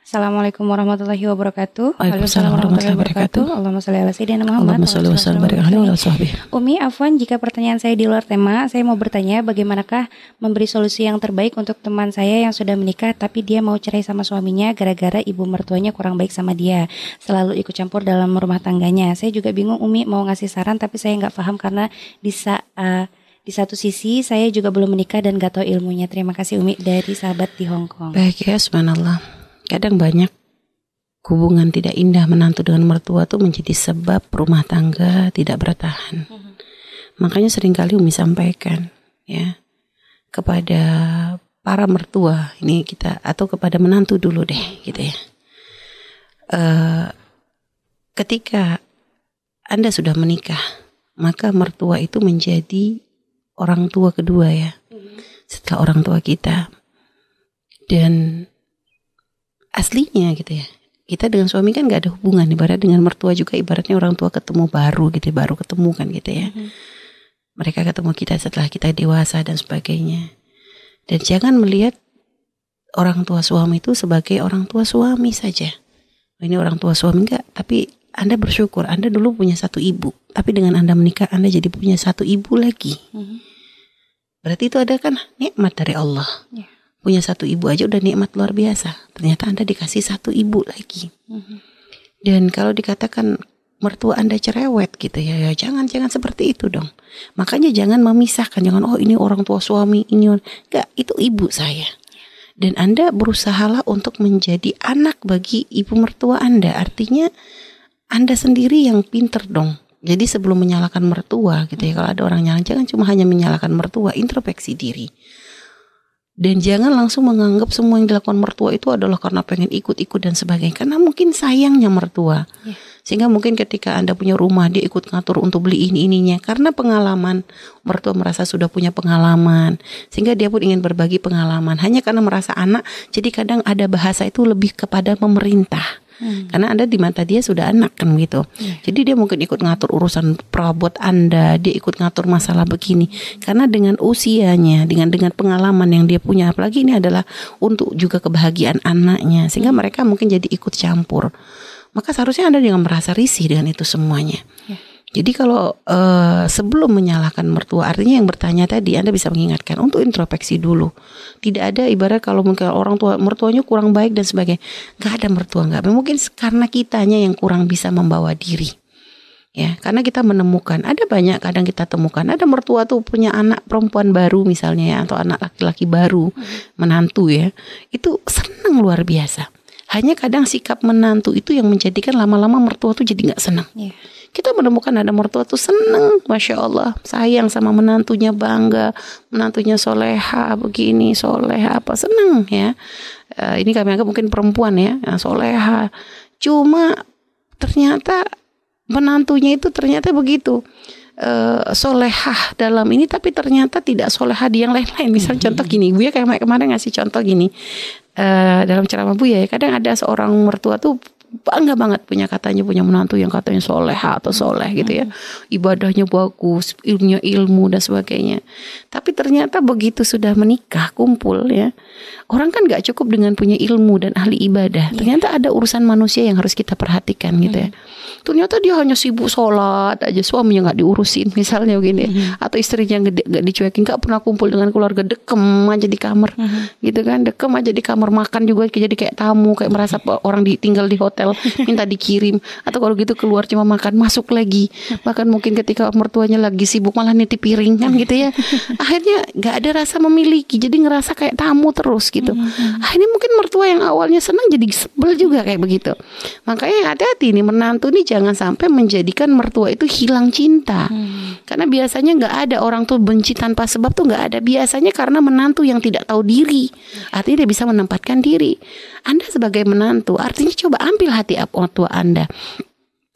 Assalamualaikum warahmatullahi wabarakatuh. Waalaikumsalam warahmatullahi wabarakatuh. Allahumma sholli ala sayyidina Muhammad. Allahumma sholli wa sallim barik alaihi wa sahbihi. Umi, Afwan, jika pertanyaan saya di luar tema, saya mau bertanya bagaimanakah memberi solusi yang terbaik untuk teman saya yang sudah menikah tapi dia mau cerai sama suaminya gara-gara ibu mertuanya kurang baik sama dia, selalu ikut campur dalam rumah tangganya. Saya juga bingung Umi mau ngasih saran tapi saya nggak paham karena di saat uh, di satu sisi saya juga belum menikah dan gak tahu ilmunya. Terima kasih Umi dari sahabat di Hong Kong. Baik ya, subhanallah. Kadang banyak hubungan tidak indah menantu dengan mertua tuh menjadi sebab rumah tangga tidak bertahan. Mm-hmm. Makanya sering kali Umi sampaikan ya kepada para mertua ini kita atau kepada menantu dulu deh gitu ya. Uh, ketika Anda sudah menikah, maka mertua itu menjadi orang tua kedua ya. Mm-hmm. Setelah orang tua kita. Dan aslinya gitu ya. Kita dengan suami kan nggak ada hubungan ibarat dengan mertua juga ibaratnya orang tua ketemu baru gitu ya, baru ketemu kan gitu ya. Hmm. mereka ketemu kita setelah kita dewasa dan sebagainya. Dan jangan melihat orang tua suami itu sebagai orang tua suami saja. Oh, ini orang tua suami enggak tapi anda bersyukur anda dulu punya satu ibu tapi dengan anda menikah anda jadi punya satu ibu lagi. Hmm. berarti itu ada kan nikmat dari Allah. Yeah punya satu ibu aja udah nikmat luar biasa. Ternyata Anda dikasih satu ibu lagi. Mm-hmm. Dan kalau dikatakan mertua Anda cerewet gitu ya, ya jangan jangan seperti itu dong. Makanya jangan memisahkan, jangan oh ini orang tua suami, ini enggak, itu ibu saya. Dan Anda berusahalah untuk menjadi anak bagi ibu mertua Anda. Artinya Anda sendiri yang pinter dong. Jadi sebelum menyalahkan mertua gitu ya, kalau ada orang nyalakan jangan cuma hanya menyalahkan mertua, introspeksi diri dan jangan langsung menganggap semua yang dilakukan mertua itu adalah karena pengen ikut-ikut dan sebagainya. Karena mungkin sayangnya mertua. Yeah. Sehingga mungkin ketika Anda punya rumah dia ikut ngatur untuk beli ini ininya karena pengalaman mertua merasa sudah punya pengalaman sehingga dia pun ingin berbagi pengalaman hanya karena merasa anak jadi kadang ada bahasa itu lebih kepada pemerintah Hmm. Karena Anda di mata dia sudah anak kan gitu. Yeah. Jadi dia mungkin ikut ngatur urusan perabot Anda, dia ikut ngatur masalah begini. Karena dengan usianya, dengan dengan pengalaman yang dia punya, apalagi ini adalah untuk juga kebahagiaan anaknya, sehingga mereka mungkin jadi ikut campur. Maka seharusnya Anda jangan merasa risih dengan itu semuanya. Yeah. Jadi kalau uh, sebelum menyalahkan mertua, artinya yang bertanya tadi Anda bisa mengingatkan untuk introspeksi dulu. Tidak ada ibarat kalau mungkin orang tua mertuanya kurang baik dan sebagainya. Gak ada mertua nggak. Mungkin karena kitanya yang kurang bisa membawa diri. Ya, karena kita menemukan ada banyak kadang kita temukan ada mertua tuh punya anak perempuan baru misalnya ya atau anak laki-laki baru hmm. menantu ya. Itu senang luar biasa. Hanya kadang sikap menantu itu yang menjadikan lama-lama mertua tuh jadi nggak senang. Yeah kita menemukan ada mertua tuh seneng masya Allah. Sayang sama menantunya bangga menantunya soleha begini soleha apa seneng ya. Uh, ini kami anggap mungkin perempuan ya soleha. Cuma ternyata menantunya itu ternyata begitu. Uh, solehah dalam ini tapi ternyata tidak solehah di yang lain-lain. Misal hmm. contoh gini bu ya kayak kemarin ngasih contoh gini. Uh, dalam ceramah bu ya kadang ada seorang mertua tuh bangga banget punya katanya punya menantu yang katanya soleh atau soleh gitu ya. Ibadahnya bagus ilmunya ilmu dan sebagainya. Tapi ternyata begitu sudah menikah kumpul ya orang kan nggak cukup dengan punya ilmu dan ahli ibadah. Yeah. ternyata ada urusan manusia yang harus kita perhatikan gitu ya. Ternyata dia hanya sibuk sholat aja suaminya nggak diurusin misalnya begini. Mm-hmm. atau istrinya nggak dicuekin nggak pernah kumpul dengan keluarga dekem aja di kamar. Mm-hmm. gitu kan dekem aja di kamar makan juga jadi kayak tamu kayak merasa orang ditinggal di hotel hotel minta dikirim. Atau kalau gitu keluar cuma makan masuk lagi. Bahkan mungkin ketika mertuanya lagi sibuk malah nitip piring kan gitu ya. Akhirnya nggak ada rasa memiliki jadi ngerasa kayak tamu terus gitu. Mm-hmm. akhirnya mungkin mertua yang awalnya senang jadi sebel juga kayak begitu. Makanya hati-hati nih menantu nih jangan sampai menjadikan mertua itu hilang cinta. Hmm. karena biasanya nggak ada orang tuh benci tanpa sebab tuh nggak ada. Biasanya karena menantu yang tidak tahu diri. Artinya dia bisa menempatkan diri. Anda sebagai menantu artinya coba ambil hati orang tua Anda.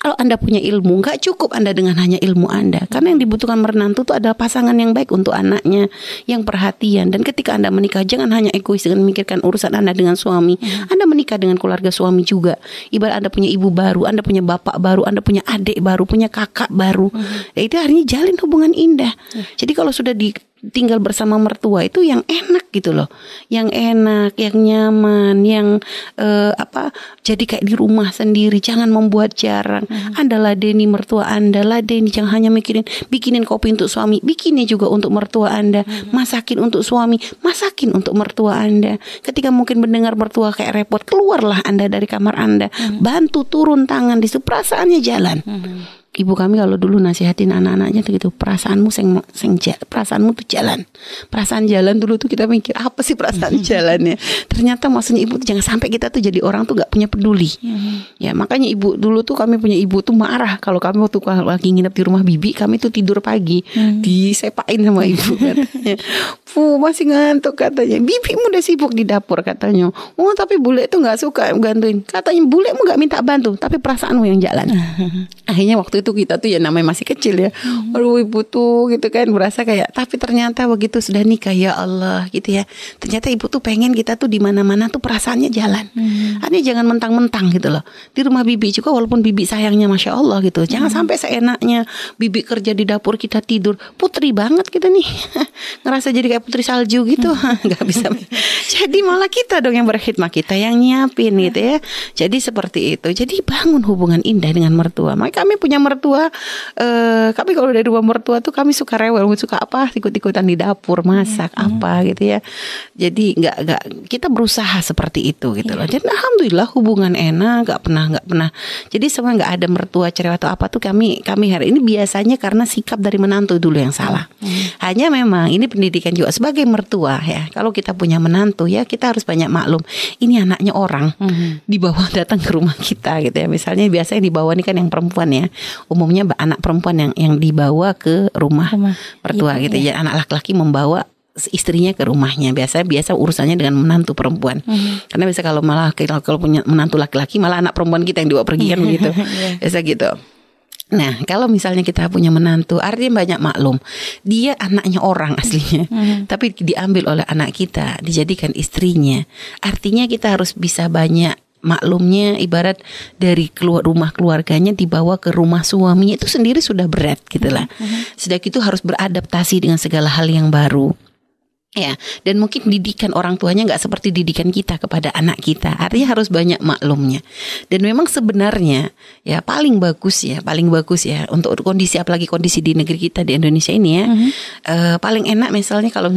Kalau Anda punya ilmu, nggak cukup Anda dengan hanya ilmu Anda. Karena yang dibutuhkan menantu itu adalah pasangan yang baik untuk anaknya, yang perhatian. Dan ketika Anda menikah, jangan hanya egois dengan memikirkan urusan Anda dengan suami. Hmm. Anda menikah dengan keluarga suami juga. Ibarat Anda punya ibu baru, Anda punya bapak baru, Anda punya adik baru, punya kakak baru. Hmm. Ya, itu harinya jalin hubungan indah. Hmm. Jadi kalau sudah di tinggal bersama mertua itu yang enak gitu loh yang enak yang nyaman yang eh, apa jadi kayak di rumah sendiri jangan membuat jarang hmm. anda ladeni mertua anda ladeni jangan hanya mikirin bikinin kopi untuk suami bikinnya juga untuk mertua anda hmm. masakin untuk suami masakin untuk mertua anda ketika mungkin mendengar mertua kayak repot keluarlah anda dari kamar anda hmm. bantu turun tangan di perasaannya jalan hmm ibu kami kalau dulu nasihatin anak-anaknya tuh gitu perasaanmu seng seng perasaanmu tuh jalan. Perasaan jalan dulu tuh kita mikir apa sih perasaan jalannya? Ternyata maksudnya ibu tuh jangan sampai kita tuh jadi orang tuh gak punya peduli. Ya makanya ibu dulu tuh kami punya ibu tuh marah. Kalau kami waktu lagi nginep di rumah bibi kami tuh tidur pagi hmm. disepain sama ibu katanya. Fu masih ngantuk katanya. Bibi udah sibuk di dapur katanya. Oh tapi bule tuh nggak suka gantuin katanya bule mu nggak minta bantu tapi perasaanmu yang jalan. Akhirnya waktu itu kita tuh ya namanya masih kecil ya. Hmm. Aduh ibu tuh gitu kan berasa kayak tapi ternyata begitu sudah nikah ya Allah gitu ya. Ternyata ibu tuh pengen kita tuh di mana-mana tuh perasaannya jalan. Hmm. Artinya jangan mentang-mentang gitu loh. Di rumah bibi juga walaupun bibi sayangnya masya Allah gitu. Jangan hmm. sampai seenaknya bibi kerja di dapur kita tidur. Putri banget kita nih. Ngerasa jadi kayak putri salju gitu. Hmm. nggak bisa. jadi malah kita dong yang berkhidmat kita yang nyiapin gitu ya. Jadi seperti itu. Jadi bangun hubungan indah dengan mertua. Maka kami punya mertua mertua eh kami kalau dari rumah mertua tuh kami suka rewel suka apa ikut-ikutan di dapur masak hmm. apa gitu ya. Jadi nggak nggak kita berusaha seperti itu gitu loh. Iya. dan alhamdulillah hubungan enak nggak pernah nggak pernah. Jadi semua nggak ada mertua cerewet atau apa tuh kami kami hari ini biasanya karena sikap dari menantu dulu yang salah. Hmm. hanya memang ini pendidikan juga sebagai mertua ya. Kalau kita punya menantu ya kita harus banyak maklum ini anaknya orang hmm. dibawa datang ke rumah kita gitu ya. Misalnya biasanya dibawa ini kan yang perempuan ya umumnya anak perempuan yang yang dibawa ke rumah, rumah. mertua iya, gitu iya. ya anak laki-laki membawa istrinya ke rumahnya biasa biasa urusannya dengan menantu perempuan hmm. karena biasa kalau malah kalau punya menantu laki-laki malah anak perempuan kita yang dibawa pergi kan gitu yeah. biasa gitu Nah, kalau misalnya kita punya menantu, artinya banyak maklum. Dia anaknya orang aslinya, hmm. tapi diambil oleh anak kita, dijadikan istrinya. Artinya kita harus bisa banyak maklumnya ibarat dari keluar rumah keluarganya dibawa ke rumah suaminya itu sendiri sudah berat gitu lah. Mm-hmm. Sudah itu harus beradaptasi dengan segala hal yang baru. Ya, dan mungkin didikan orang tuanya nggak seperti didikan kita kepada anak kita. Artinya harus banyak maklumnya. Dan memang sebenarnya ya paling bagus ya, paling bagus ya untuk kondisi apalagi kondisi di negeri kita di Indonesia ini ya. Mm-hmm. Uh, paling enak misalnya kalau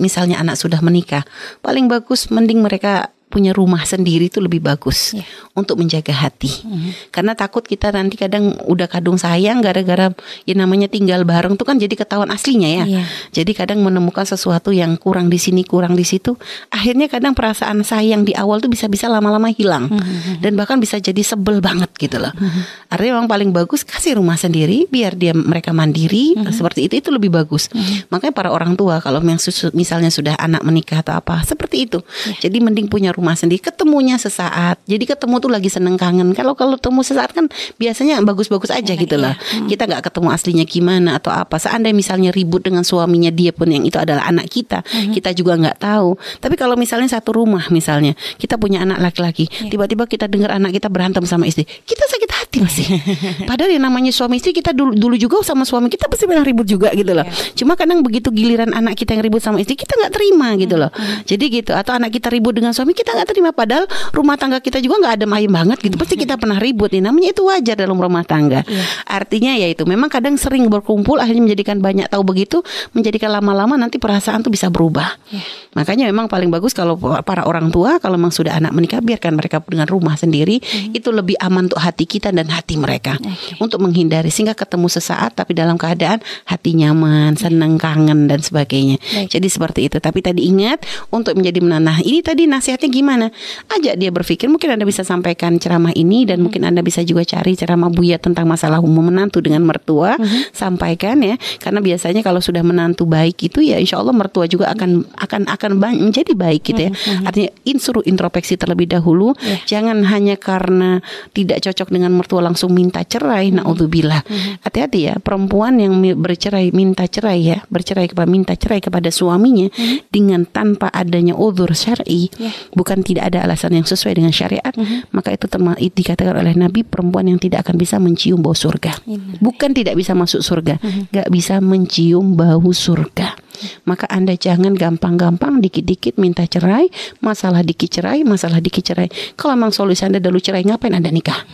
misalnya anak sudah menikah, paling bagus mending mereka punya rumah sendiri itu lebih bagus yeah. untuk menjaga hati. Mm-hmm. Karena takut kita nanti kadang udah kadung sayang gara-gara ya namanya tinggal bareng tuh kan jadi ketahuan aslinya ya. Yeah. Jadi kadang menemukan sesuatu yang kurang di sini, kurang di situ, akhirnya kadang perasaan sayang di awal tuh bisa-bisa lama-lama hilang mm-hmm. dan bahkan bisa jadi sebel banget gitu loh. Mm-hmm. Artinya memang paling bagus kasih rumah sendiri biar dia mereka mandiri mm-hmm. seperti itu itu lebih bagus. Mm-hmm. Makanya para orang tua kalau misalnya sudah anak menikah atau apa seperti itu. Yeah. Jadi mending punya rumah rumah sendiri ketemunya sesaat jadi ketemu tuh lagi seneng kangen kalau kalau ketemu sesaat kan biasanya bagus-bagus aja Enak, gitu lah hmm. kita nggak ketemu aslinya gimana atau apa seandainya misalnya ribut dengan suaminya dia pun yang itu adalah anak kita hmm. kita juga nggak tahu tapi kalau misalnya satu rumah misalnya kita punya anak laki-laki yeah. tiba-tiba kita dengar anak kita berantem sama istri kita sakit hati masih padahal yang namanya suami istri kita dulu dulu juga sama suami kita pasti pernah ribut juga gitu loh yeah. cuma kadang begitu giliran anak kita yang ribut sama istri kita nggak terima gitu loh hmm. jadi gitu atau anak kita ribut dengan suami kita nggak terima padahal rumah tangga kita juga nggak ada ayem banget gitu pasti kita pernah ribut nih namanya itu wajar dalam rumah tangga yeah. artinya ya itu memang kadang sering berkumpul akhirnya menjadikan banyak tahu begitu menjadikan lama-lama nanti perasaan tuh bisa berubah yeah. makanya memang paling bagus kalau para orang tua kalau memang sudah anak menikah biarkan mereka dengan rumah sendiri mm. itu lebih aman untuk hati kita dan hati mereka okay. untuk menghindari sehingga ketemu sesaat tapi dalam keadaan hati nyaman senang kangen dan sebagainya Baik. jadi seperti itu tapi tadi ingat untuk menjadi menanah ini tadi nasihatnya gimana ajak dia berpikir mungkin Anda bisa sampaikan ceramah ini dan hmm. mungkin Anda bisa juga cari ceramah Buya tentang masalah umum menantu dengan mertua hmm. sampaikan ya karena biasanya kalau sudah menantu baik itu ya insya Allah mertua juga akan akan akan menjadi baik gitu ya hmm. hmm. artinya insuruh introspeksi terlebih dahulu yeah. jangan hanya karena tidak cocok dengan mertua langsung minta cerai hmm. naudzubillah hmm. hati-hati ya perempuan yang bercerai minta cerai ya bercerai kepada minta cerai kepada suaminya hmm. dengan tanpa adanya udzur syar'i yeah. bukan tidak ada alasan yang sesuai dengan syariat, mm -hmm. maka itu dikatakan oleh Nabi perempuan yang tidak akan bisa mencium bau surga. Bukan tidak bisa masuk surga, mm -hmm. gak bisa mencium bau surga. Maka Anda jangan gampang-gampang dikit-dikit minta cerai, masalah dikit cerai, masalah dikit cerai. Kalau memang solusi Anda dulu cerai, ngapain Anda nikah?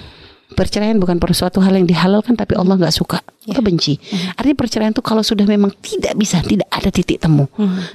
Perceraian bukan suatu hal yang dihalalkan tapi Allah nggak suka, Ya. kebenci. Artinya perceraian itu kalau sudah memang tidak bisa, tidak ada titik temu,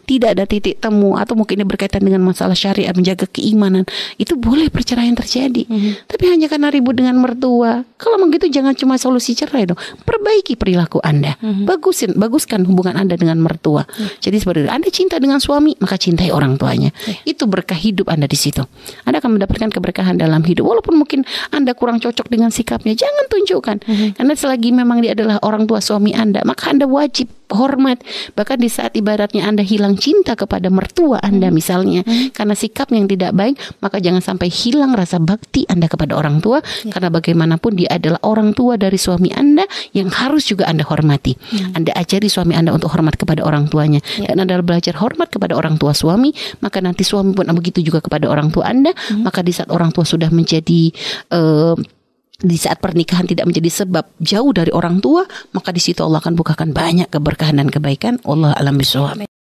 tidak ada titik temu atau mungkin ini berkaitan dengan masalah syariat menjaga keimanan, itu boleh perceraian terjadi. Tapi hanya karena ribut dengan mertua, kalau memang gitu jangan cuma solusi cerai dong, perbaiki perilaku Anda, bagusin, baguskan hubungan Anda dengan mertua. Jadi seperti itu. Anda cinta dengan suami, maka cintai orang tuanya. Itu berkah hidup Anda di situ. Anda akan mendapatkan keberkahan dalam hidup. Walaupun mungkin Anda kurang cocok dengan sikapnya, jangan tunjukkan. Karena selagi memang dia adalah orang tua suami Anda, maka Anda wajib hormat. Bahkan di saat ibaratnya Anda hilang cinta kepada mertua Anda misalnya, karena sikap yang tidak baik, maka jangan sampai hilang rasa bakti Anda kepada orang tua. Karena bagaimanapun dia adalah orang tua dari suami Anda yang harus juga Anda hormati. Anda ajari suami Anda untuk hormat kepada orang tuanya. Dan Anda belajar hormat kepada orang tua suami, maka nanti suami pun begitu juga kepada orang tua Anda. Maka di saat orang tua sudah menjadi eh, di saat pernikahan tidak menjadi sebab jauh dari orang tua, maka di situ Allah akan bukakan banyak keberkahan dan kebaikan. Allah alam bisawab.